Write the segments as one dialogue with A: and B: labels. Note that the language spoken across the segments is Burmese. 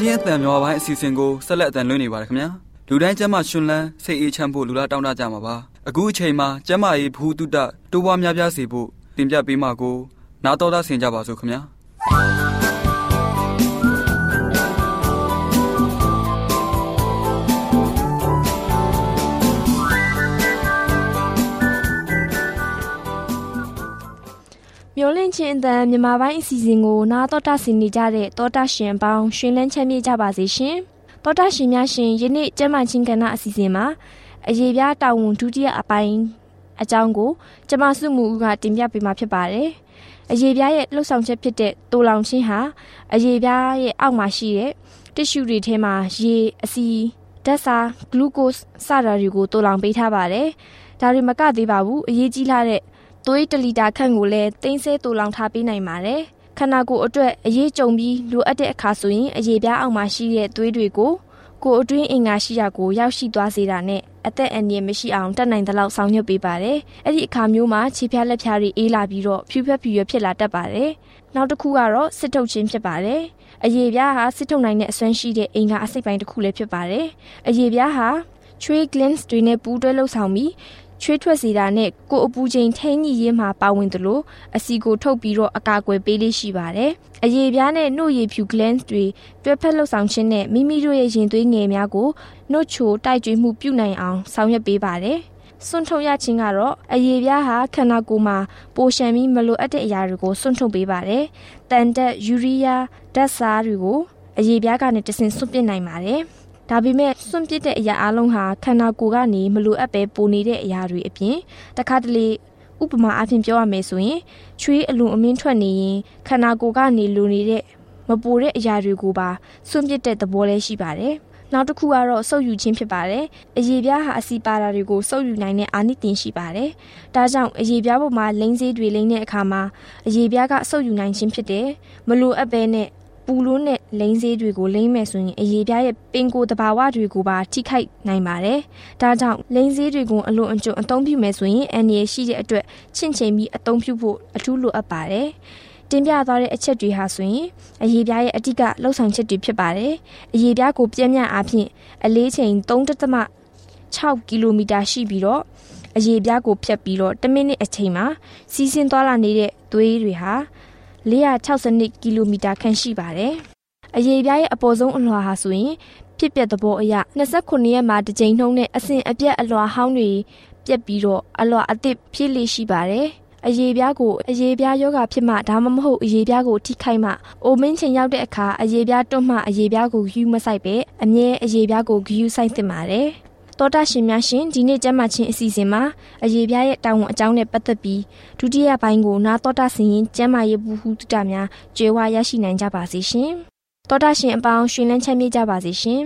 A: ချင်းအတန်များပိုင်းအစီအစဉ်ကိုဆက်လက်အတန်လွှင့်နေပါတယ်ခင်ဗျာလူတိုင်းကျမ်းမာရှင်လန်းစိတ်အေးချမ်းဖို့လူလားတောင်းတကြမှာပါအခုအချိန်မှာကျမ်းမာရေးဘူးတုတတိုးပွားများပြားစေဖို့တင်ပြပေးမှာကိုနားတော်တာဆင်ကြပါစို့ခင်ဗျာ
B: င့်ချင်းအတန်မြန်မာပိုင်းအစီအစဉ်ကိုနားတော်တာဆင်နေကြတဲ့တောတာရှင်ပေါင်းရှင်လန်းချမ်းမြေ့ကြပါစေရှင်။တောတာရှင်များရှင်ယနေ့ကျမ်းမာချင်းကဏ္ဍအစီအစဉ်မှာအရေးပြားတာဝန်ဒုတိယအပိုင်းအကြောင်းကိုကျမစုမှုကတင်ပြပေးမှာဖြစ်ပါတယ်။အရေးပြားရဲ့လှုပ်ဆောင်ချက်ဖြစ်တဲ့တိုလောင်ချင်းဟာအရေးပြားရဲ့အောက်မှာရှိတဲ့တစ်ရှူတွေထဲမှာရေအစီဓာတ်စာဂလူကို့စ်စတာတွေကိုတိုလောင်ပေးထားပါတယ်။ဒါတွေမကသေးပါဘူးအရေးကြီးလာတဲ့ သွေး1လီတာခန့်ကိုလည်းတင်းဆဲတူလောင်ထားပေးနိုင်ပါတယ်။ခန္ဓာကိုယ်အတွက်အရေးကြုံပြီးလိုအပ်တဲ့အခါဆိုရင်အရေးပြားအောင်မှရှိတဲ့သွေးတွေကိုကိုယ်အတွင်းအင်္ဂါရှိရာကိုရောက်ရှိသွားစေတာနဲ့အသက်အန္တရာယ်မရှိအောင်တတ်နိုင်သလောက်ဆောင်ရွက်ပေးပါတယ်။အဲ့ဒီအခါမျိုးမှာခြေဖြားလက်ဖြားတွေအေးလာပြီးတော့ဖြူဖြက်ဖြူရွက်ဖြစ်လာတတ်ပါတယ်။နောက်တစ်ခုကတော့စစ်ထုတ်ခြင်းဖြစ်ပါတယ်။အရေးပြားဟာစစ်ထုတ်နိုင်တဲ့အစွမ်းရှိတဲ့အင်္ဂါအစိတ်ပိုင်းတစ်ခုလည်းဖြစ်ပါတယ်။အရေးပြားဟာ tree glands တွေနဲ့ပူးတွဲလှုပ်ဆောင်ပြီး ချွေးထွက်စေတာနဲ့ကိုအပူချိန်ထိန်းညှိရေးမှာပါဝင်သလိုအစီကိုထုတ်ပြီးတော့အကာအကွယ်ပေးလေးရှိပါတယ်။အရေပြားနဲ့နှုတ်ရည်ဖြူ glands တွေတွဲဖက်လှုပ်ဆောင်ခြင်းနဲ့မိမိတို့ရဲ့ရင်သွေးငယ်များကိုနှုတ်ချိုတိုက်ကြွေးမှုပြုနိုင်အောင်ဆောင်ရွက်ပေးပါတယ်။စွန့်ထုတ်ရခြင်းကတော့အရေပြားဟာခန္ဓာကိုယ်မှာပိုရှံပြီးမလိုအပ်တဲ့အရာတွေကိုစွန့်ထုတ်ပေးပါတယ်။တန်တက်ယူရီးယားဓာတ်စားတွေကိုအရေပြားကနေတဆင့်စွန့်ပစ်နိုင်ပါတယ်။ ဒါပေမဲ့စွန့်ပစ်တဲ့အရာအလုံးဟာခန္ဓာကိုယ်ကနေမလိုအပ်ပဲပိုနေတဲ့အရာတွေအပြင်တခါတလေဥပမာအဖြစ်ပြောရမယ်ဆိုရင်ချွေးအလွန်အမင်းထွက်နေရင်ခန္ဓာကိုယ်ကနေလိုနေတဲ့မပိုတဲ့အရာတွေကိုပါစွန့်ပစ်တဲ့သဘောလည်းရှိပါတယ်။နောက်တစ်ခုကတော့စုပ်ယူခြင်းဖြစ်ပါတယ်။အရေပြားဟာအစီပါတာတွေကိုစုပ်ယူနိုင်တဲ့အာနိသင်ရှိပါတယ်။ဒါကြောင့်အရေပြားပေါ်မှာလိမ့်စေးတွေလိမ့်တဲ့အခါမှာအရေပြားကစုပ်ယူနိုင်ခြင်းဖြစ်တယ်။မလိုအပ်ပဲနဲ့ပူလို့နဲ့ လိမ့်ဆေးတွေကိုလိမ့်မယ်ဆိုရင်အရေးပြားရဲ့ပင်ကိုယ်တဘာဝတွေကိုပါထိခိုက်နိုင်ပါတယ်။ဒါကြောင့်လိမ့်ဆေးတွေကိုအလွန်အကျွံအသုံးပြုမယ်ဆိုရင်အန်ရရှိတဲ့အတွက်ချင့်ချိန်ပြီးအသုံးပြုဖို့အထူးလိုအပ်ပါတယ်။တင်ပြသွားတဲ့အချက်တွေဟာဆိုရင်အရေးပြားရဲ့အတိကလှုပ်ဆောင်ချက်တွေဖြစ်ပါတယ်။အရေးပြားကိုပြင်းပြအားဖြင့်အလေးချိန်3.6ကီလိုမီတာရှိပြီးတော့အရေးပြားကိုဖြတ်ပြီးတော့10မိနစ်အချိန်မှာစီးဆင်းသွားလာနေတဲ့သွေးတွေဟာ462ကီလိုမီတာခန့်ရှိပါတယ်။ အရေးပြားရဲ့အပေါ်ဆုံးအလွှာဟာဆိုရင်ဖြစ်ပျက်သဘောအရ29ရက်မှာတစ်ကြိမ်နှုံးနဲ့အစဉ်အပြတ်အလွှာဟောင်းတွေပြက်ပြီးတော့အလွှာအသစ်ဖြည့်လေရှိပါတယ်။အရေးပြားကိုအရေးပြားယောဂဖြစ်မှဒါမှမဟုတ်အရေးပြားကိုထိခိုက်မှအိုမင်းချိန်ရောက်တဲ့အခါအရေးပြားတွတ်မှအရေးပြားကိုယူမဆိုင်ပဲအမြဲအရေးပြားကိုဂယူဆိုင်သင့်ပါတယ်တော်တာရှင်များရှင်ဒီနေ့ကျမချင်းအစီအစဉ်မှာအရေးပြားရဲ့တာဝန်အကြောင်းနဲ့ပတ်သက်ပြီးဒုတိယပိုင်းကိုနာတော်တာဆင်ရင်ကျမရဲ့ဘူးဟုတတများကြွယ်ဝရရှိနိုင်ကြပါစေရှင် တော်တာရှင်အပေါင်းရှင်လန်းချမ်းမြေ့ကြပါစေရှင်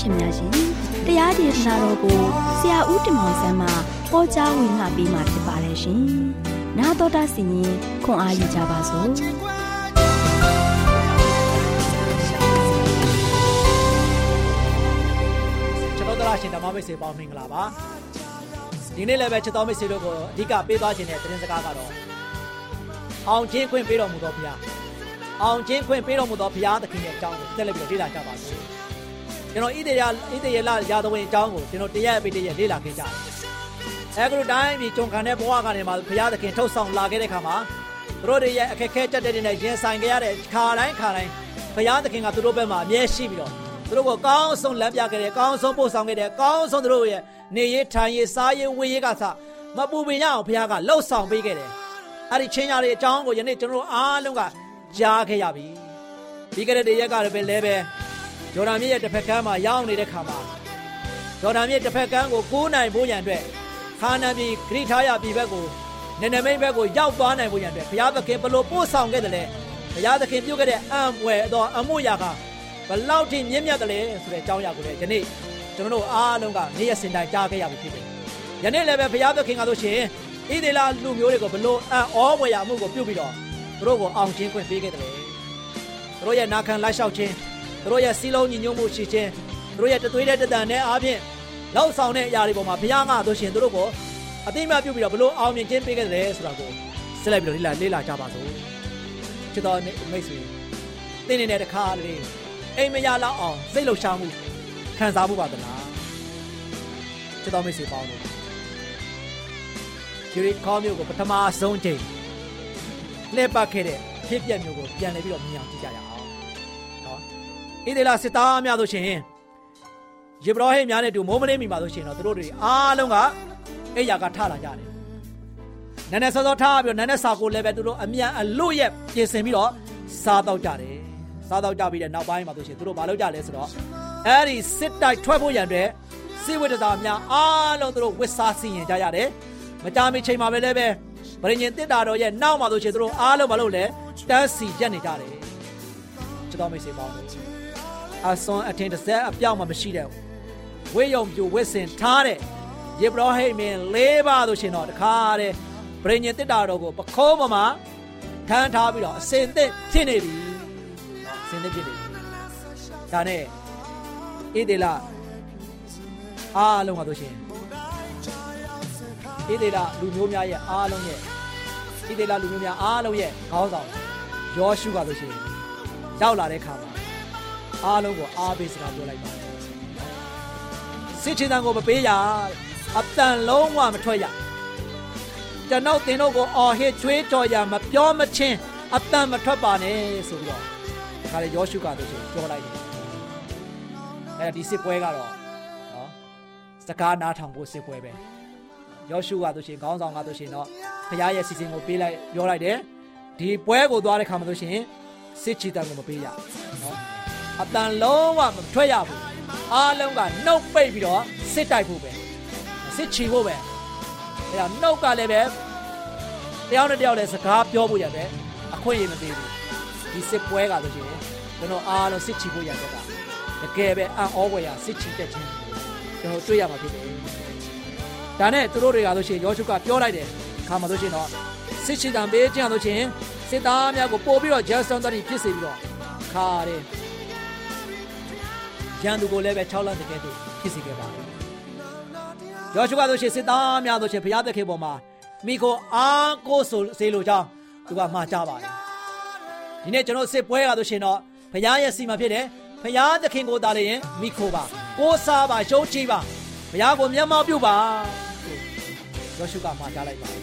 C: ရှင်များရှင်တရားဒေသနာတော်ကိုဆရာဦးတင်မောင်ဆန်းမှဟောကြားဝင်ငါပေးมาဖြစ်ပါတယ်ရှင်။나တော်တာစီရင်ခွန်အားယူကြပါစို့။
D: ကျွန်တော်တို့ရှင်ဓမ္မမိတ်ဆွေပေါင်းမင်္ဂလာပါ။ဒီနေ့လည်းပဲချစ်တော်မိတ်ဆွေတို့ကိုအဓိကပေးသွားခြင်းတဲ့သတင်းစကားကတော့ အောင်ချင်းခွင့်ပေးတော်မူသောဘုရားအောင်ချင်းခွင့်ပေးတော်မူသောဘုရားသခင်ရဲ့အကြောင်းကိုတက်လက်ပြီးလေ့လာကြပါစို့။ကျွန်တော်ဣသေယဣသေယလရာသဝင်အကြောင်းကိုကျွန်တော်တရက်အပိတရက်လေ့လာခဲ့ကြတယ်။အဲကလိုတိုင်းပြည်ကြုံခံတဲ့ဘဝကနေမှဘုရားသခင်ထုတ်ဆောင်လာခဲ့တဲ့ခါမှာသူတို့တွေရဲ့အခက်ခဲကြက်တဲ့နဲ့ရင်ဆိုင်ခဲ့ရတဲ့ခါတိုင်းခါတိုင်းဘုရားသခင်ကသူတို့ဘက်မှာအမြဲရှိပြီးတော့သူတို့ကိုကောင်းဆုံးလမ်းပြခဲ့တယ်ကောင်းဆုံးပို့ဆောင်ခဲ့တယ်ကောင်းဆုံးသူတို့ရဲ့နေရေးထိုင်ရေးစားရေးဝေးရေးကစမပူပင်ရအောင်ဘုရားကလှုပ်ဆောင်ပေးခဲ့တယ်။ အဲ့ဒီချင်းရတဲ့အကြောင်းကိုယနေ့ကျွန်တော်တို့အားလုံးကကြားခဲ့ရပြီ။ပြီးခဲ့တဲ့ရက်ကလည်းပဲလဲပဲဂျော်ဒန်မြစ်ရဲ့တစ်ဖက်ကမ်းမှာရောက်နေတဲ့ခါမှာဂျော်ဒန်မြစ်တစ်ဖက်ကမ်းကိုကိုးနိုင်ဖို့ရန်အတွက်ခါနာပြည်ဂရိထားရပြည်ဘက်ကိုနနမိတ်ဘက်ကိုရောက်သွားနိုင်ဖို့ရန်အတွက်ဘုရားသခင်ဘလို့ပို့ဆောင်ခဲ့တယ်လဲဘုရားသခင်ပြုခဲ့တဲ့အံ့ဖွယ်သောအမှုရာကဘလောက်ထိမြင့်မြတ်တယ်လဲဆိုတဲ့အကြောင်းအရာကိုလည်းယနေ့ကျွန်တော်တို့အားလုံးကနေ့ရက်စင်တိုင်းကြားခဲ့ရပြီဖြစ်တယ်။ယနေ့လည်းပဲဘုရားသခင်ကဆိုရှင် ဣသေလလူမျိုးတွေကိုဘလို့အံ့ဩဖွယ်ရာမှုကိုပြုပြီးတော့သူတို့ကိုအောင်ခြင်းခွင့်ပေးခဲ့တယ်။သူတို့ရဲ့နာခံလိုက်လျှောက်ခြင်းသူတို့ရဲ့စီးလုံးညီညွတ်မှုရှိခြင်းသူတို့ရဲ့တသွေးတဲ့တတန်နဲ့အားဖြင့်လောက်ဆောင်တဲ့အရာတွေပေါ်မှာဘုရားငါတို့ရှင်သူတို့ကိုအသိမှပြုပြီးတော့ဘလို့အောင်မြင်ခြင်းပေးခဲ့တယ်ဆိုတာကိုစဆက်လက်ပြီးတော့လေ့လာလေ့လာကြပါစို့ချစ်တော်မိတ်ဆွေတင်းနေတဲ့တခါလေးအိမ်မရလောက်အောင်စိတ်လှုပ်ရှားမှုခံစားမှုပါသလားချစ်တော်မိတ်ဆွေပေါင်းလို့ ဂျေရီခေါမျိုးကိုပထမဆုံးချိန်လှည့်ပတ်ခဲ့တဲ့ဖြစ်ပျက်မျိုးကိုပြန်လည်ပြီးတော့မြင်အောင်ကြည့်ကြရအောင်နော်ဣသေလစစ်သားများဆိုရှင်ယေဘရဟိများနဲ့တူမိုးမလေးမိပါဆိုရှင်တော့သူတို့တွေအားလုံးကအိယာကထလာကြတယ်နန်းနဲ့စောစောထားပြီးတော့နန်းနဲ့စာကိုလည်းပဲသူတို့အမြန်အလို့ရဲ့ပြင်ဆင်ပြီးတော့စားတော့ကြတယ်စားတော့ကြပြီးတဲ့နောက်ပိုင်းမှာဆိုရှင်သူတို့ဘာလုပ်ကြလဲဆိုတော့အဲ့ဒီစစ်တိုက်ထွက်ဖို့ရန်အတွက်စစ်ဝိတ္တသားများအားလုံးသူတို့ဝစ်စားစီရင်ကြရတယ် မကြမီချိန်မှာပဲလည်းပဲဗရင်ရင်တစ်တာတော်ရဲ့နောက်မှာဆိုရှင်သူတို့အားလုံးမလုပ်လဲတန်းစီရက်နေကြတယ်ကျွန်တော်မိတ်ဆွေပေါင်းတို့အဆွန်အထင်တစ်ဆက်အပြောင်းမှမရှိတဲ့ဝေယုံပြိုဝစ်စင်ထားတဲ့ယေဘရဟိမင်းလေးပါဆိုရှင်တော့တခါတဲ့ဗရင်ရင်တစ်တာတော်ကိုပခိုးပေါ်မှာထမ်းထားပြီးတော့အစင်သစ်ဖြစ်နေပြီအစင်သစ်ဖြစ်နေပြီဒါနဲ့ဣဒေလအားလုံးကဆိုရှင် ဣဒေလလူမျိုးများရဲ့အားလုံးရဲ့ဣဒေလလူမျိုးများအားလုံးရဲ့ခေါင်းဆောင်ယောရှုကဆိုရှင်ရောက်လာတဲ့ခါမှာအားလုံးကိုအားပေးစကားပြောလိုက်ပါတယ်စစ်ချင်တန်ကိုမပေးရအတန်လုံးဝမထွက်ရကျွန်ုပ်တင်တို့ကိုအော်ဟစ်ကြွေးကြော်ရမပြောမချင်းအတန်မထွက်ပါနဲ့ဆိုပြီးတော့ဒါလေယောရှုကဆိုရှင်ပြောလိုက်တယ်အဲဒီစစ်ပွဲကတော့နော်စကားနားထောင်ဖို့စစ်ပွဲပဲ ယောရှုကဆိုရှင်ခေါင်းဆောင်ကဆိုရှင်တော့ဖခင်ရဲ့စီစဉ်ကိုပေးလိုက်ပြောလိုက်တယ်ဒီပွဲကိုသွားတဲ့ခါမှာဆိုရှင်စစ်ချီတန်ကိုမပေးရနော်အတန်လုံးဝမထွက်ရဘူးအားလုံးကနှုတ်ပိတ်ပြီးတော့စစ်တိုက်ဖို့ပဲစစ်ချီဖို့ပဲအဲဒါနှုတ်ကလည်းပဲတယောက်နဲ့တယောက်လည်းစကားပြောဖို့ရတယ်အခွင့်အရေးမပေးဘူးဒီစစ်ပွဲကဆိုရှင်ကျွန်တော်အားလုံးစစ်ချီဖို့ရတဲ့ကတကယ်ပဲအံ့ဩဖွယ်ရစစ်ချီတက်ခြင်းကျွန်တော်တွေ့ရမှာဖြစ်တယ် ဒါနဲ့သူတို့တွေကဆိုရှင်ယောရှုကပြောလိုက်တယ်ခါမှာဆိုရှင်တော့စစ်ချီတံပေးခြင်းဆိုရှင်စစ်သားများကိုပို့ပြီးတော့ဂျက်ဆန်တရီဖြစ်စေပြီးတော့ခါတယ်ရန်သူကိုလည်းပဲ6လတကယ်တည်းဖြစ်စေခဲ့ပါတယ်ယောရှုကဆိုရှင်စစ်သားများဆိုရှင်ဘုရားသခင်ပေါ်မှာမိကိုအားကိုးဆိုစေလိုကြောင်းသူကမှားကြပါတယ်ဒီနေ့ကျွန်တော်စစ်ပွဲကဆိုရှင်တော့ဘုရားရဲ့စီမံဖြစ်တယ်ဘုရားသခင်ကိုတားလည်းရင်မိခိုပါကိုးစားပါရှုံးချပါ ဘုရားကိုမျက်မှောက်ပြုပါယောရှုကမှားကြလိုက်ပါတယ်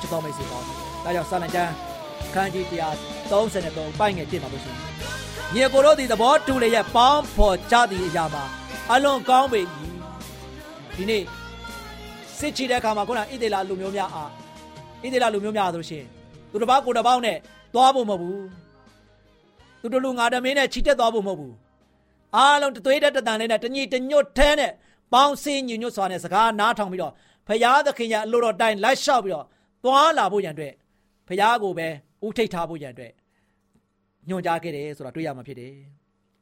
D: ချစ်တော်မိတ်ဆွေပေါင်းဒါကြောင့်စာလံကျမ်းခန်းကြီး133ပိုင်ငယ်1ပါလို့ရှိရင်ညီကိုတို့ဒီသဘောတူလျက်ပေါင်းဖော်ကြသည့်အရာမှာအလွန်ကောင်းပေ၏ဒီနေ့စစ်ချီတဲ့အခါမှာခုနဣသေလလူမျိုးများအားဣသေလလူမျိုးများဆိုရှင်သူတစ်ပါးကိုတစ်ပေါင်းနဲ့သွားဖို့မဟုတ်ဘူးသူတို့လူငါတမင်းနဲ့ချီတက်သွားဖို့မဟုတ်ဘူးအားလုံးတသွေးတဲ့တတန်လေးနဲ့တညီတညွတ်ထဲနဲ့ ပေါင်းစည်းညီညွတ်စွာနဲ့စကားနားထောင်ပြီးတော့ဖရာသခင်ရဲ့အလိုတော်တိုင်းလိုက်လျှောက်ပြီးတော့သွားလာဖို့ရန်အတွက်ဖရာကိုပဲဥထိတ်ထားဖို့ရန်အတွက်ညွှန်ကြားခဲ့တယ်ဆိုတာတွေ့ရမှာဖြစ်တယ်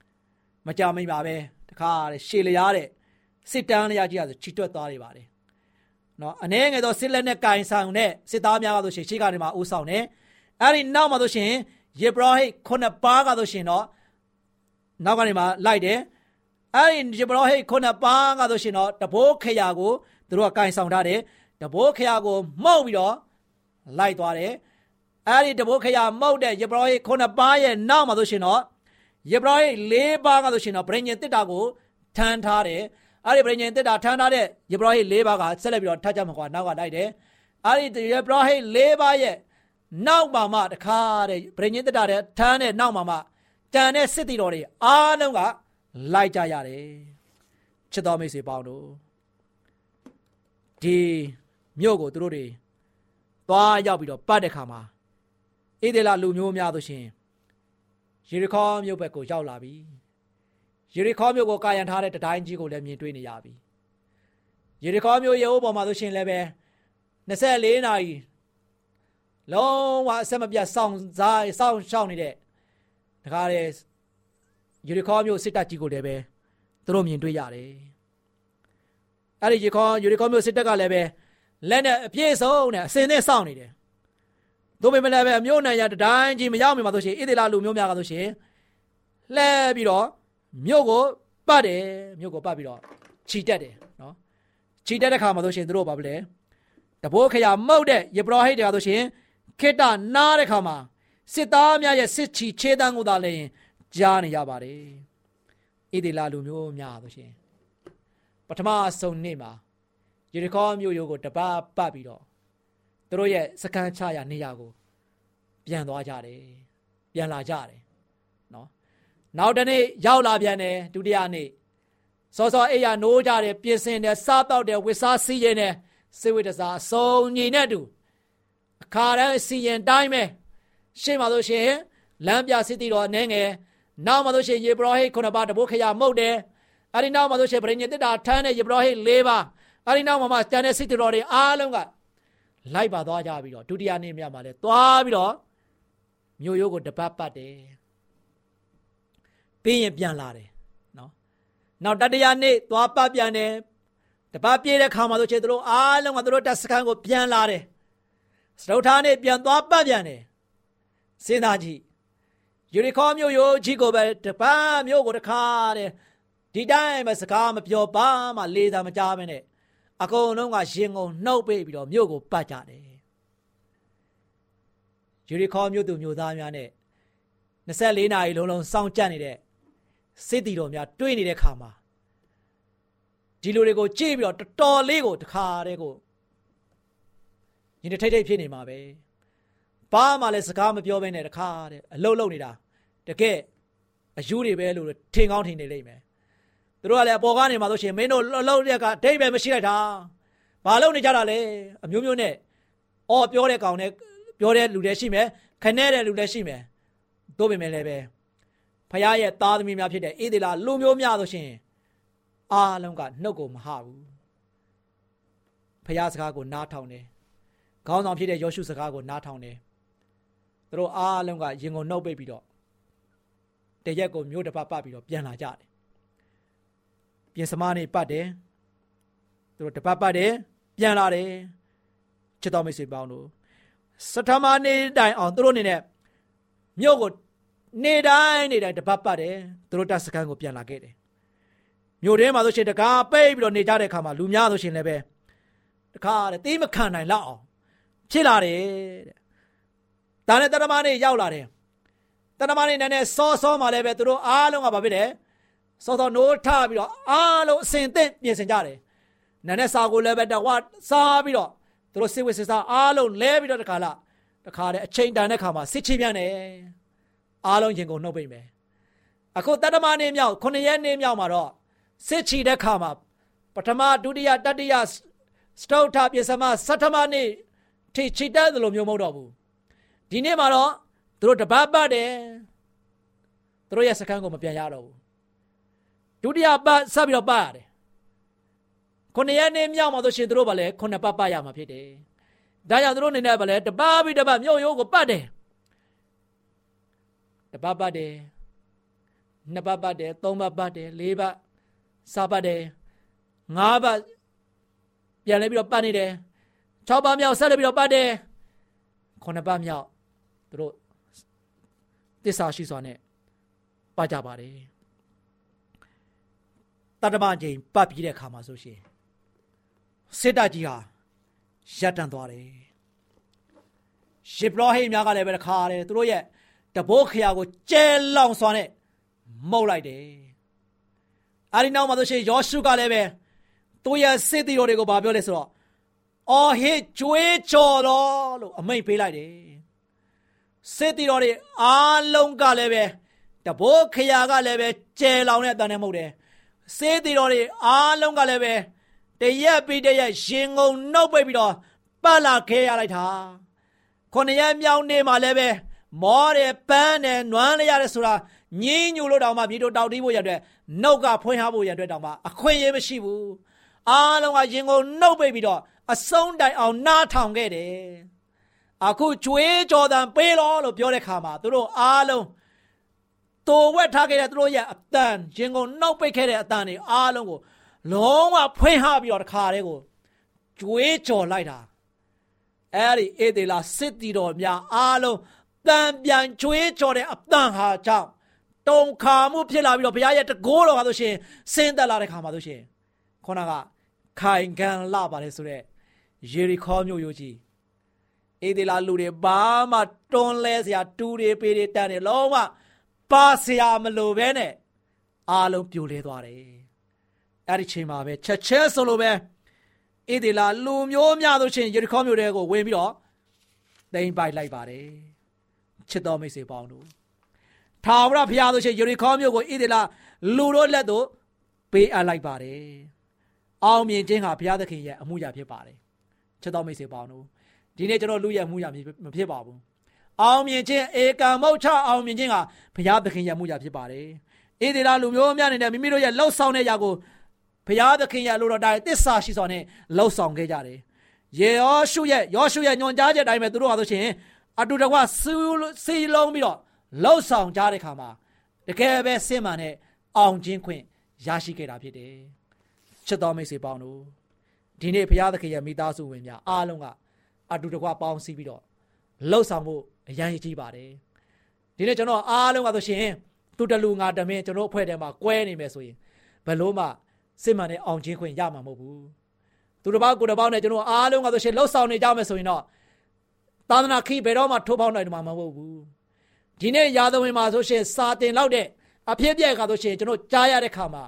D: ။မကြမိပါပဲတခါတဲ့ရှေလျားတဲ့စစ်တမ်းလျားကြီးကဆိုချီတွက်သွားနေပါတယ်။နော်အ ਨੇ ငယ်သောစစ်လက်နဲ့ကင်ဆောင်တဲ့စစ်သားများကဆိုရှင်ရှေ့ကနေမှဦးဆောင်တယ်။အဲ့ဒီနောက်မှာဆိုရှင်ယေဘရဟိခုနှစ်ပါးကဆိုရှင်တော့နောက်ကနေမှလိုက်တယ်။ အဲ့ဒီယေဘရဟိခုနှစ်ပါးကဆိုရှင်တော့တဘိုးခရာကိုသူတို့ကကင်ဆောင်ထားတယ်။တဘိုးခရာကိုမှုတ်ပြီးတော့လိုက်သွားတယ်အဲ့ဒီတဘိုးခရမောက်တဲ့ယေဘရဟိခုနှစ်ပါးရဲ့နောက်မှာဆိုရှင်တော့ယေဘရဟိလေးပါးကဆိုရှင်တော့ဗြိညင်တစ်တာကိုထမ်းထားတယ်အဲ့ဒီဗြိညင်တစ်တာထမ်းထားတဲ့ယေဘရဟိလေးပါးကဆက်လက်ပြီးတော့ထပ်ကြမှာကွာနောက်ကလိုက်တယ်အဲ့ဒီယေဘရဟိလေးပါးရဲ့နောက်မှာမှတခါတဲ့ဗြိညင်တစ်တာတဲ့ထမ်းတဲ့နောက်မှာမှတန်တဲ့စစ်တီတော်တွေအားလုံးက လိုက်ကြရတယ်ချစ်တော်မိတ်ဆွေပေါင်းတို့ဒီမြို့ကိုသူတို့တွေသွားရောက်ပြီးတော့ပတ်တဲ့ခါမှာဣဒေလလူမျိုးများဆိုရှင်ယေရီခေါမြို့ဘက်ကိုရောက်လာပြီယေရီခေါမြို့ကိုကာယံထားတဲ့တတိုင်းကြီးကိုလည်းမြင်တွေ့နေရပြီယေရီခေါမြို့ရဲ့ဥပေါ်မှာဆိုရှင်လည်းပဲ24နာရီလုံးဝအဆက်မပြတ်စောင့်စားစောင့်ရှောက်နေတဲ့တကားတဲ့ ယေရီခေါမြို့စစ်တပ်ကြီးကိုလည်းပဲသူတို့မြင်တွေ့ရတယ်အဲ့ဒီယေရီခေါယေရီခေါမြို့စစ်တပ်ကလည်းပဲလက်နဲ့အပြည့်စုံနဲ့အစင်နဲ့စောင့်နေတယ်တို့ပေမဲ့လည်းပဲအမျိုးနိုင်ရတတိုင်းကြီးမရောက်မြင်ပါဆိုရှင်ဣသေလလူမျိုးများကဆိုရှင်လှဲပြီးတော့မြို့ကိုပတ်တယ်မြို့ကိုပတ်ပြီးတော့ခြိတက်တယ်နော်ခြိတက်တဲ့ခါမှာဆိုရှင်တို့ဘာဖြစ်လဲတတဘိုးခရမုတ်တဲ့ယေဘရဟိတ်တွေကဆိုရှင်ခိတနားတဲ့ခါမှာစစ်သားများရဲ့စစ်ချီခြေတန်းကိုသာလည်း ကြားနေရပါတယ်ဣဒေလာလူမျိုးများဆိုရှင်ပထမဆုံးနေ့မှာယေရီခေါမြို့ရိုးကိုတပတ်ပတ်ပြီးတော့သူတို့ရဲ့စကန်ချရာနေရာကို ပြန်သွားကြတယ်ပြန်လာကြတယ်နော်နောက်တနေ့ရောက်လာပြန်တယ်ဒုတိယနေ့စောစောအိယာနိုးကြတယ်ပြင်ဆင်တယ်စားတော့တယ်ဝစ်စားစီးရင်တယ်စေဝိတစားအစုံညီနဲ့တူအခါတန်းစီရင်တိုင်းပဲရှေ့မှာဆိုရှင်လမ်းပြစစ်တီတော်အနေငယ် နောက်မှာဆိုရှင်ယေဘရဟိခုနှစ်ပါးတဘိုးခရမုတ်တယ်အဲ့ဒီနောက်မှာဆိုရှင်ဗြိညတိတာထမ်းတဲ့ယေဘရဟိ၄ပါးအဲ့ဒီနောက်မှာမှတန်တဲ့စစ်တီတော်တွေအားလုံးကလိုက်ပါသွားကြပြီးတော့ဒုတိယနေ့မြတ်မှာလဲသွားပြီးတော့မြို့ရိုးကိုတပတ်ပတ်တယ်ပြီးရင်ပြန်လာတယ်နော်နောက်တတိယနေ့သွားပတ်ပြန်တယ်တပတ်ပြေးတဲ့ခါမှာဆိုချေသူတို့အားလုံးကသူတို့တက်စခန်းကိုပြန်လာတယ်စတုထာနေ့ပြန်သွားပတ်ပြန်တယ်စဉ်းစားကြည့် ယူရီခေါမြို့ရိုးကြီးကိုပဲတပတ်မြို့ကိုတခါတဲ့ဒီတိုင်းပဲစကားမပြောပါမှလေးသာမကြားမနဲ့အကုန်လုံးကရင်ကုန်နှုတ်ပိတ်ပြီးတော့မြို့ကိုပတ်ကြတယ်ယူရီခေါမြို့သူမြို့သားများနဲ့24နာရီလုံးလုံးစောင့်ကြပ်နေတဲ့စစ်တီတော်များတွေးနေတဲ့ခါမှာဒီလူတွေကိုကြည့်ပြီးတော့တော်တော်လေးကိုတခါတည်းကိုညီတထိတ်ထိတ်ဖြစ်နေမှာပဲဘာမှလည်းစကားမပြောဘဲနဲ့တခါတည်းအလုံးလုံးနေတာ တကယ်အယူတွေပဲလို့ထင်ကောင်းထင်နေလိမ့်မယ်သူတို့ကလည်းအပေါ်ကနေမှဆိုရှင်မင်းတို့လှုပ်တဲ့ကအတိတ်ပဲမရှိလိုက်တာဘာလုပ်နေကြတာလဲအမျိုးမျိုးနဲ့အော်ပြောတဲ့ကောင်နဲ့ပြောတဲ့လူတွေရှိမယ်ခနဲ့တဲ့လူတွေရှိမယ်တို့ပေမဲ့လည်းပဲဖခင်ရဲ့သားသမီးများဖြစ်တဲ့အေးဒေလာလူမျိုးများဆိုရှင်အားလုံးကနှုတ်ကိုမဟဘူးဖခင်စကားကိုနားထောင်တယ်ခေါင်းဆောင်ဖြစ်တဲ့ယောရှုစကားကိုနားထောင်တယ်သူတို့အားလုံးကရင်ကုန်နှုတ်ပိတ်ပြီးတော့ တရက်ကိုမျိုးတစ်ပတ်ပတ်ပြီးတော့ပြန်လာကြတယ်ပြင်စမနေပတ်တယ်သူတို့တပတ်ပတ်တယ်ပြန်လာတယ်ချစ်တော်မိတ်ဆွေပေါင်းတို့စထမနေ့တိုင်အောင်သူတို့နေနဲ့မြို့ကိုနေတိုင်းနေတိုင်းတပတ်ပတ်တယ်သူတို့တပ်စခန်းကိုပြန်လာခဲ့တယ်မြို့ထဲမှာဆိုရှင်တကားပိတ်ပြီးတော့နေကြတဲ့အခါမှာလူများဆိုရှင်လည်းပဲတခါတဲ့တေးမခံနိုင်လောက်အောင်ဖြစ်လာတယ်တဲ့ဒါနဲ့တရမနေ့ရောက်လာတယ် တရမနေ့နဲ့နဲ့စောစောမှလည်းပဲသူတို့အားလုံးကဘာဖြစ်တယ်စောစောနိုးထပြီးတော့အားလုံးအစင်သင့်ပြင်ဆင်ကြတယ်နာနဲ့စာကိုလည်းပဲတဝစားပြီးတော့သူတို့စစ်ဝစ်စစ်စားအားလုံးလဲပြီးတော့တခါလာတခါတည်းအချိန်တန်တဲ့ခါမှာစစ်ချပြန်တယ်အားလုံးရင်ကုန်နှုတ်ပိတ်မယ်အခုတတမနေ့မြောက်9ရက်နေ့မြောက်မှာတော့စစ်ချီတဲ့ခါမှာပထမဒုတိယတတိယစတုထပြစမစတ္ထမနေ့ထိချီတက်သလိုမျိုးမဟုတ်တော့ဘူးဒီနေ့မှာတော့ သူတို့တပတ်ပတ်တယ်သူတို့ရဲ့စခန်းကိုမပြန်ရတော့ဘူးဒုတိယပတ်ဆက်ပြီးတော့ပတ်ရတယ်ခုနှစ်ရက်နေ့မြောက်မှာဆိုရှင်သူတို့ဗာလဲခုနှစ်ပတ်ပတ်ရမှာဖြစ်တယ်ဒါကြောင့်သူတို့အနေနဲ့ဗာလဲတပတ်ပြီးတပတ်မြို့ရိုးကိုပတ်တယ်တပတ်ပတ်တယ်နှစ်ပတ်ပတ်တယ်သုံးပတ်ပတ်တယ်လေးပတ်စားပတ်တယ်ငါးပတ်ပြန်လဲပြီးတော့ပတ်နေတယ်၆ပတ်မြောက်ဆက်လက်ပြီးတော့ပတ်တယ်ခုနှစ်ပတ်မြောက်သူတို့ တစ္ဆာရှိစွာနဲ့ပတ်ကြပါတယ်တတမချိန်ပတ်ပြီးတဲ့အခါမှာဆိုရှင်စစ်တပ်ကြီးဟာရပ်တန့်သွားတယ်ရှစ်ဘလောဟိများကလည်းပဲတခါတယ်သူတို့ရဲ့တဘိုးခရာကိုကျဲလောင်စွာနဲ့မှုတ်လိုက်တယ်အဲဒီနောက်မှာဆိုရှင်ယောရှုကလည်းပဲသူ့ရဲ့စစ်တီတော်တွေကိုဗာပြောလဲဆိုတော့အော်ဟစ်ကျွေးကြော်တော်လို့အမိန့်ပေးလိုက်တယ် စစ်တီတော်တွေအားလုံးကလည်းပဲတဘိုးခရာကလည်းပဲကျဲလောင်တဲ့အတန်နဲ့မှုတ်တယ်စစ်တီတော်တွေအားလုံးကလည်းပဲတရက်ပြီးတရက်ရှင်ငုံနှုတ်ပိတ်ပြီးတော့ပတ်လာခဲရလိုက်တာခொနရက်မြောင်းနေမှာလည်းပဲမောတယ်ပန်းတယ်နွမ်းရရတယ်ဆိုတာညင်းညူလို့တောင်မှမြေတို့တောက်တီးဖို့ရတဲ့နှုတ်ကဖွင့်ထားဖို့ရတဲ့တောင်မှအခွင့်အရေးမရှိဘူးအားလုံးကရင်ကိုနှုတ်ပိတ်ပြီးတော့အဆုံးတိုင်အောင်နားထောင်ခဲ့တယ် အခုကျွေးကြော်တန်ပေးလို့လို့ပြောတဲ့ခါမှာသူတို့အားလုံးတိုဝက်ထားခဲ့တဲ့သူတို့ရဲ့အတန်ရင်ကိုနှုတ်ပိတ်ခဲ့တဲ့အတန်တွေအားလုံးကိုလုံးဝဖွင့်ဟပြီးတော့တခါတည်းကိုကျွေးကြော်လိုက်တာအဲ့ဒီအေဒေလာစစ်တီတော်များအားလုံးတန်ပြန်ကျွေးကြော်တဲ့အတန်ဟာကြောင့်တုံခါမှုဖြစ်လာပြီးတော့ဘုရားရဲ့တကိုးတော်ဟာဆိုရှင်ဆင်းသက်လာတဲ့ခါမှာဆိုရှင်ခေါနကခိုင်ခံလာပါလေဆိုတဲ့ယေရီခေါမြို့ရိုးကြီး အေဒီလာလူတွေဘာမှတွန်းလဲစရာတူတွေပေတွေတန်တွေလုံးဝပါစရာမလိုပဲနဲ့အားလုံးပြိုလဲသွားတယ်အဲ့ဒီချိန်မှာပဲချက်ချင်းဆိုလိုပဲအေဒီလာလူမျိုးများတို့ချင်းယေရီခေါမြို့တွေကိုဝင်ပြီးတော့တိမ်ပိုက်လိုက်ပါတယ်ချစ်တော်မိတ်ဆွေပေါင်းတို့ထာဝရဘုရားတို့ချင်းယေရီခေါမြို့ကိုအေဒီလာလူတို့လက်သို့ပေးအပ်လိုက်ပါတယ်အောင်မြင်ခြင်းဟာဘုရားသခင်ရဲ့အမှုရာဖြစ်ပါတယ်ချစ်တော်မိတ်ဆွေပေါင်းတို့ ဒီနေ့ကျွန်တော်လူရဲ့အမှုရာမဖြစ်ပါဘူးအောင်မြင်ခြင်းဧကံမုတ်ချအောင်မြင်ခြင်းဟာဘုရားသခင်ရဲ့အမှုရာဖြစ်ပါတယ်ဣသေလလူမျိုးများနေတဲ့မိမိတို့ရဲ့လှုပ်ဆောင်တဲ့ຢာကိုဘုရားသခင်ရဲ့လူတော်တိုင်းတစ္ဆာရှိစွာနဲ့လှုပ်ဆောင်ခဲ့ကြတယ်ယေရောရှုရဲ့ယောရှုရဲ့ညွန်ကြားချက်တိုင်းပဲသူတို့ဟာဆိုရှင်အတူတကွစီလုံးပြီးတော့လှုပ်ဆောင်ကြတဲ့ခါမှာတကယ်ပဲစင်မှန်တဲ့အောင်ခြင်းခွင့်ရရှိခဲ့တာဖြစ်တယ်ချစ်တော်မိတ်ဆွေပေါင်းတို့ဒီနေ့ဘုရားသခင်ရဲ့မိသားစုဝင်များအားလုံးက အတူတကွပေါင်းစည်းပြီးတော့လှုပ်ဆောင်ဖို့အရန်ကြီးပါတယ်ဒီနေ့ကျွန်တော်အားလုံးကဆိုရှင်သူတလူငါတမင်းကျွန်တော်အဖွဲ့ထဲမှာကွဲနေမယ်ဆိုရင်ဘယ်လို့မှစစ်မှန်တဲ့အောင်ခြင်းခွင့်ရမှာမဟုတ်ဘူးသူတစ်ပါးကိုတစ်ပေါက်နဲ့ကျွန်တော်အားလုံးကဆိုရှင်လှုပ်ဆောင်နေကြမယ်ဆိုရင်တော့သာသနာခိဘယ်တော့မှထိုးပေါက်နိုင်မှာမဟုတ်ဘူးဒီနေ့ရာသဝင်မှာဆိုရှင်စာတင်လောက်တဲ့အဖြစ်ပြက်ကဆိုရှင်ကျွန်တော်ကြားရတဲ့ခါမှာ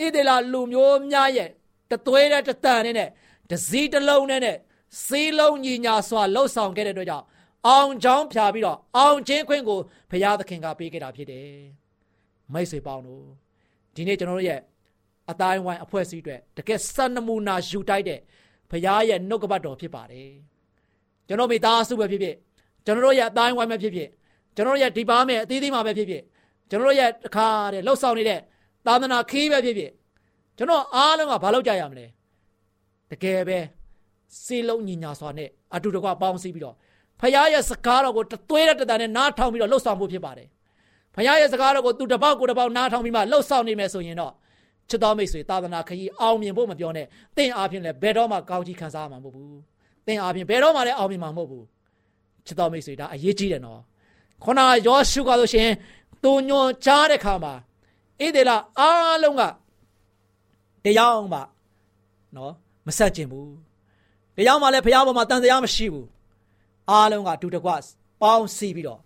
D: ဣသေလလူမျိုးများရဲ့တသွေးတဲ့တတန်နဲ့တစည်းတစ်လုံးနဲ့ စီးလုံးညီညာစွာလှုပ်ဆောင်ခဲ့တဲ့အတွက်ကြောင့်အောင်ချောင်းဖြာပြီးတော့အောင်ချင်းခွင့်ကိုဘုရားသခင်ကပေးခဲ့တာဖြစ်တယ်မိတ်ဆွေပေါင်းတို့ဒီနေ့ကျွန်တော်တို့ရဲ့အတိုင်းဝိုင်းအဖွဲ့အစည်းတွေတကယ်စံနမူနာယူတိုက်တဲ့ဘုရားရဲ့နှုတ်ကပတ်တော်ဖြစ်ပါတယ်ကျွန်တော်မိသားစုပဲဖြစ်ဖြစ်ကျွန်တော်တို့ရဲ့အတိုင်းဝိုင်းပဲဖြစ်ဖြစ်ကျွန်တော်တို့ရဲ့ဒီပါမယ်အသေးသေးမှပဲဖြစ်ဖြစ်ကျွန်တော်တို့ရဲ့အခါတဲ့လှုပ်ဆောင်နေတဲ့သာသနာခီးပဲဖြစ်ဖြစ်ကျွန်တော်အားလုံးကဘာလုပ်ကြရမလဲတကယ်ပဲ စေလုံးညီညာစွာနဲ့အတူတကွပေါင်းစည်းပြီးတော့ဖခင်ရဲ့စကားတော်ကိုတသွေးတဲ့တန်နဲ့နားထောင်ပြီးတော့လှုပ်ဆောင်ဖို့ဖြစ်ပါတယ်ဖခင်ရဲ့စကားတော်ကိုသူတပေါက်ကိုတပေါက်နားထောင်ပြီးမှလှုပ်ဆောင်နေမယ်ဆိုရင်တော့ချစ်တော်မိတ်ဆွေသာသနာခရီးအောင်မြင်ဖို့မပြောနဲ့တင့်အားဖြင့်လည်းဘယ်တော့မှကောင်းကြီးခံစားမှာမဟုတ်ဘူးတင့်အားဖြင့်ဘယ်တော့မှလည်းအောင်မြင်မှာမဟုတ်ဘူးချစ်တော်မိတ်ဆွေဒါအရေးကြီးတယ်နော်ခုနယောရှုကဆိုရှင်သူညွန်ချားတဲ့ခါမှာဣသေလအားလုံးကတရားအောင်ပါနော်မဆက်ကျင်ဘူး တရားမှလည်းဘုရားပေါ်မှာတန်တရားမရှိဘူးအားလုံးကတူတကွပေါင်းစည်းပြီးတော့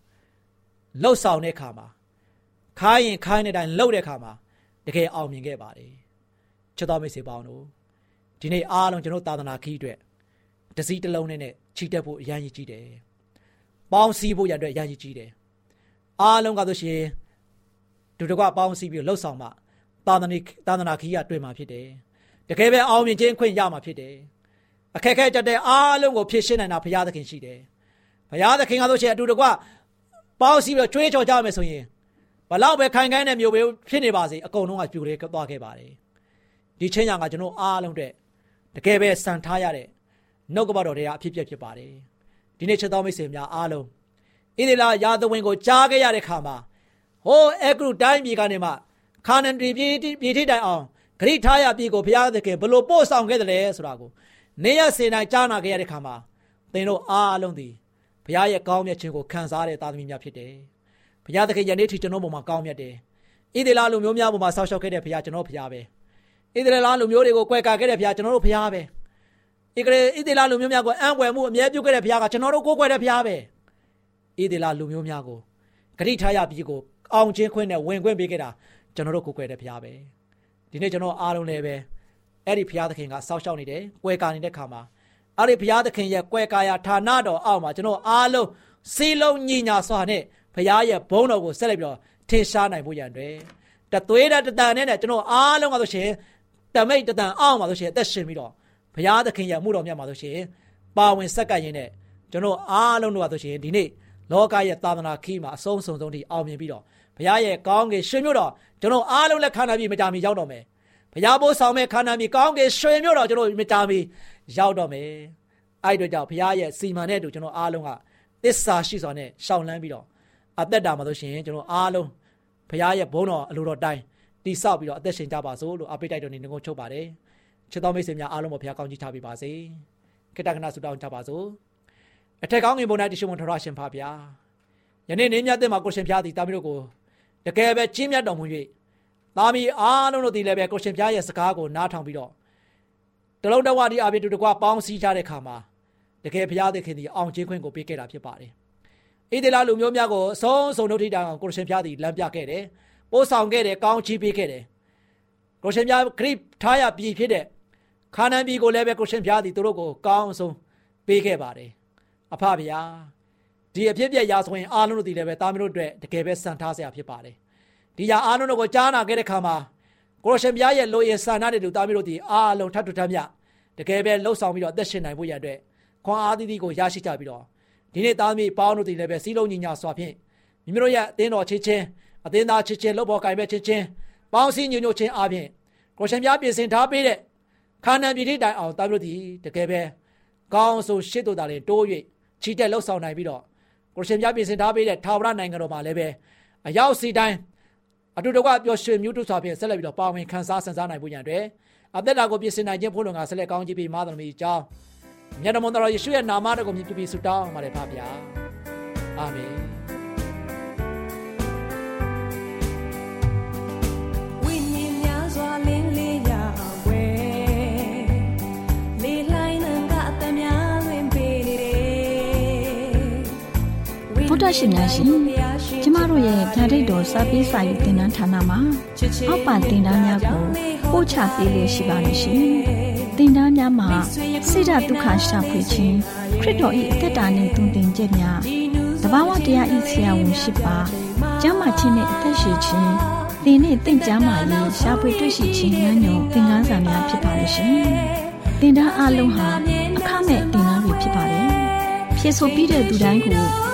D: လှုပ်ဆောင်တဲ့ခါမှာခိုင်းရင်ခိုင်းတဲ့အတိုင်းလှုပ်တဲ့ခါမှာတကယ်အောင်မြင်ခဲ့ပါတယ်ချစ်တော်မိတ်ဆွေပေါင်းတို့ဒီနေ့အားလုံးကျွန်တော်သာသနာခီးအတွက်တစည်းတစ်လုံးနဲ့ချီတက်ဖို့အရန်ကြီးကြီးတယ်ပေါင်းစည်းဖို့ရအတွက်အရန်ကြီးကြီးတယ်အားလုံးကဆိုရှင်တူတကွပေါင်းစည်းပြီးလှုပ်ဆောင်မှသာသနာသာသနာခီးရတွေ့မှာဖြစ်တယ်တကယ်ပဲအောင်မြင်ခြင်းခွင့်ရမှာဖြစ်တယ် အခက်ခဲကြတဲ့အားလုံးကိုဖြည့်ရှင်းနိုင်တာဘုရားသခင်ရှိတယ်ဘုရားသခင်ကဆိုရှင်အတူတကွပေါင်းစည်းပြီးကြွေးကြော်ကြမယ်ဆိုရင်ဘလောက်ပဲခိုင်ခိုင်းတဲ့မျိုးပဲဖြစ်နေပါစေအကုန်လုံးကပြိုလဲသွားခဲ့ပါတယ်ဒီချင်းညာကကျွန်တော်အားလုံးတဲ့တကယ်ပဲစံထားရတဲ့နှုတ်ကပတော်တွေကအဖြစ်ပြက်ဖြစ်ပါတယ်ဒီနေ့ချက်တော်မိတ်ဆွေများအားလုံးဣသေလရာသဝင်ကိုကြားခဲ့ရတဲ့ခါမှာဟိုအဂရုတိုင်းပြည်ကနေမှခါနန်ပြည်ပြည်ထိတိုင်အောင်ဂရိထားရပြည်ကိုဘုရားသခင်ဘလို့ပို့ဆောင်ခဲ့တယ်လဲဆိုတာကို နေရစေနိုင်ကြားနာခဲ့ရတဲ့ခါမှာသင်တို့အားလုံးသည်ဘုရားရဲ့ကောင်းမြတ်ခြင်းကိုခံစားတဲ့သားသမီးများဖြစ်တယ်။ဘုရားသခင်ယနေ့ထိကျွန်တော်ပုံမှာကောင်းမြတ်တယ်။ဣသရေလလူမျိုးများပုံမှာဆောက်ရှောက်ခဲ့တဲ့ဘုရားကျွန်တော်ဘုရားပဲ။ဣသရေလလူမျိုးတွေကိုကွယ်ကာခဲ့တဲ့ဘုရားကျွန်တော်တို့ဘုရားပဲ။ဣကရေဣသရေလလူမျိုးများကိုအံ့ွယ်မှုအမြဲပြုခဲ့တဲ့ဘုရားကကျွန်တော်တို့ကိုးကွယ်တဲ့ဘုရားပဲ။ဣသရေလလူမျိုးများကိုဂရိထားရပြီးကိုအောင်ချင်းခွင့်နဲ့ဝင်ခွင့်ပေးခဲ့တာကျွန်တော်တို့ကိုးကွယ်တဲ့ဘုရားပဲ။ဒီနေ့ကျွန်တော်အားလုံးလည်းပဲ အဲ့ဒီဘုရားသခင်ကစောက်ရှောက်နေတယ်၊ကွယ်ကာနေတဲ့ခါမှာအဲ့ဒီဘုရားသခင်ရဲ့ကွယ်ကာယာဌာနတော်အောက်မှာကျွန်တော်အားလုံးစီလုံးညီညာစွာနဲ့ဘုရားရဲ့ဘုန်းတော်ကိုဆက်လက်ပြီးတော့ထင်ရှားနိုင်ဖို့ရန်တွေတသွေးတဲ့တတန်နဲ့ကျွန်တော်အားလုံးကဆိုရှင်တမိတ်တတန်အောက်မှာဆိုရှင်အသက်ရှင်ပြီးတော့ဘုရားသခင်ရဲ့မှုတော်မြတ်မှာဆိုရှင်ပါဝင်ဆက်ကပ်ရင်းနဲ့ကျွန်တော်အားလုံးတို့ကဆိုရှင်ဒီနေ့လောကရဲ့သာသနာခီးမှာအဆုံးစုံဆုံးထိအောင်မြင်ပြီးတော့ဘုရားရဲ့ကောင်းကင်ရှင်မြို့တော်ကျွန်တော်အားလုံးလက်ခံနိုင်ပြီးမကြမီရောက်တော့မယ် ဘုရားဘိုးဆောင်မဲ့ခန္ဓာမြေကောင်းကင်ရွှေမြို့တော်ကျွန်တော်မတာမီရောက်တော့မယ်အဲ့တို့ကြောင့်ဘုရားရဲ့စီမံတဲ့တူကျွန်တော်အားလုံးကသစ္စာရှိစွာနဲ့ရှောင်လန်းပြီးတော့အသက်တာမှာဆိုရှင်ကျွန်တော်အားလုံးဘုရားရဲ့ဘုန်းတော်အလိုတော်တိုင်းတိဆောက်ပြီးတော့အသက်ရှင်ကြပါစို့လို့အပိတ်တိုက်တော်နေငုံချုပ်ပါတယ်ချစ်တော်မိတ်ဆွေများအားလုံးကိုဘုရားကောင်းချီးချပေးပါစေခိတ္တကနာဆုတောင်းကြပါစို့အထက်ကောင်းငင်ဘုံ၌တရှိမွန်ထရရှင်ဖပါဗျာယနေ့နေ့မြတ်တဲ့မှာကိုရှင်ဖျားသည်တာမီးတို့ကိုတကယ်ပဲကြီးမြတ်တော်မူ၍ သားမီးအားလုံးတို့ဒီလည်းပဲကိုရှင်ပြားရဲ့စကားကိုနားထောင်ပြီးတော့တလုံးတဝဒီအပြင်တူတကွပေါင်းစည်းကြတဲ့ခါမှာတကယ်ဘုရားသခင်ဒီအောင်ခြင်းခွင့်ကိုပေးခဲ့တာဖြစ်ပါတယ်ဣသေလလူမျိုးများကိုအဆုံးစုံတို့ထိတောင်ကိုရရှင်ဘုရားသည်လမ်းပြခဲ့တယ်ပို့ဆောင်ခဲ့တယ်ကောင်းချီးပေးခဲ့တယ်ကိုရှင်ဘုရားခရစ်ထားရပြည်ဖြစ်တဲ့ခါနန်ပြည်ကိုလည်းပဲကိုရှင်ဘုရားသည်သူတို့ကိုကောင်းဆုံးပေးခဲ့ပါတယ်အဖဗျာဒီအဖြစ်ပြက်ရာဆိုရင်အားလုံးတို့ဒီလည်းပဲတာမီးတို့အတွက်တကယ်ပဲစံထားစရာဖြစ်ပါတယ် ဒီရာအားလုံးတို့ကိုကြားနာခဲ့တဲ့ခါမှာကိုရှင်ဘုရားရဲ့လိုရဆန္ဒတဲ့လူတာမီးတို့ဒီအားလုံးထပ်ထထမြတကယ်ပဲလှုပ်ဆောင်ပြီးတော့အသက်ရှင်နိုင်ဖို့ရတဲ့ခွန်အားသီးသီးကိုရရှိကြပြီးတော့ဒီနေ့သားသမီးပေါင်းတို့ဒီလည်းပဲစီးလုံးညီညာစွာဖြင့်မိမိတို့ရဲ့အသင်းတော်ချင်းချင်းအသင်းသားချင်းချင်းလှုပ်ပေါ်ကင်ပဲချင်းချင်းပေါင်းစည်းညွညွချင်းအားဖြင့်ကိုရှင်ဘုရားပြင်ဆင်ထားပေးတဲ့ခါနန်ပြည်ထိတိုင်အောင်တာမီးတို့ဒီတကယ်ပဲကောင်းဆိုရှစ်တို့တာလည်းတိုး၍ချီတက်လှုပ်ဆောင်နိုင်ပြီးတော့ကိုရှင်ပြပြင်ဆင်ထားပေးတဲ့ထာဝရနိုင်ငံတော်မှာလည်းပဲအရောက်စီတိုင်း အတူတကွပျော်ရွှင်မြူးတုစွာဖြင့်ဆက်လက်ပြီးတော့ပါဝင်ခံစားဆင်စားနိုင်ဖို့ရန်အတွက်အသက်တာကိုပြင်ဆင်နိုင်ခြင်းဖို့လုံငါဆက်လက်ကောင်းချီးပေးမာတော်မူကြောင်းမြတ်တော်မတော်ယေရှုရဲ့နာမတော်ကိုမြည်ပြီးဆုတောင်းပါတယ်ဖပါဗျာအာမင်
C: ဒ္ဓရှင်များရှင်ကျမတို့ရဲ့ဗျာဒိတ်တော်စာပေးစာယူတင်နန်းဌာနမှာအောက်ပါတင်ဒားများကိုပို့ချပေးလို့ရှိပါတယ်ရှင်တင်ဒားများမှာဆိဒ္ဓတုခရှာဖွေခြင်းခရစ်တော်၏အသက်တာနှင့်တုန်တင်ကြများတဘာဝတရားဤဆရာဝန်ရှိပါကျမ်းမာခြင်းနဲ့အသက်ရှိခြင်းသင်နဲ့တင့်ကြမာရေးရှားပွေတွေ့ရှိခြင်းများညွန်သင်ခန်းစာများဖြစ်ပါလိမ့်ရှင်တင်ဒားအလုံးဟာအခမဲ့တင်ဒားတွေဖြစ်ပါတယ်ဖြစ်ဆိုပြီးတဲ့သူတိုင်းကို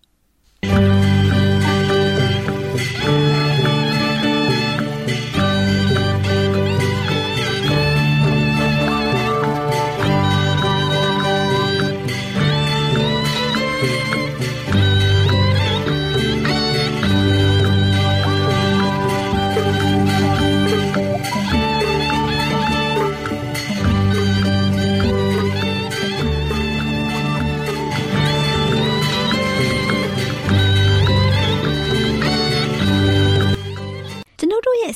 E: ။
C: တို့ရဲ့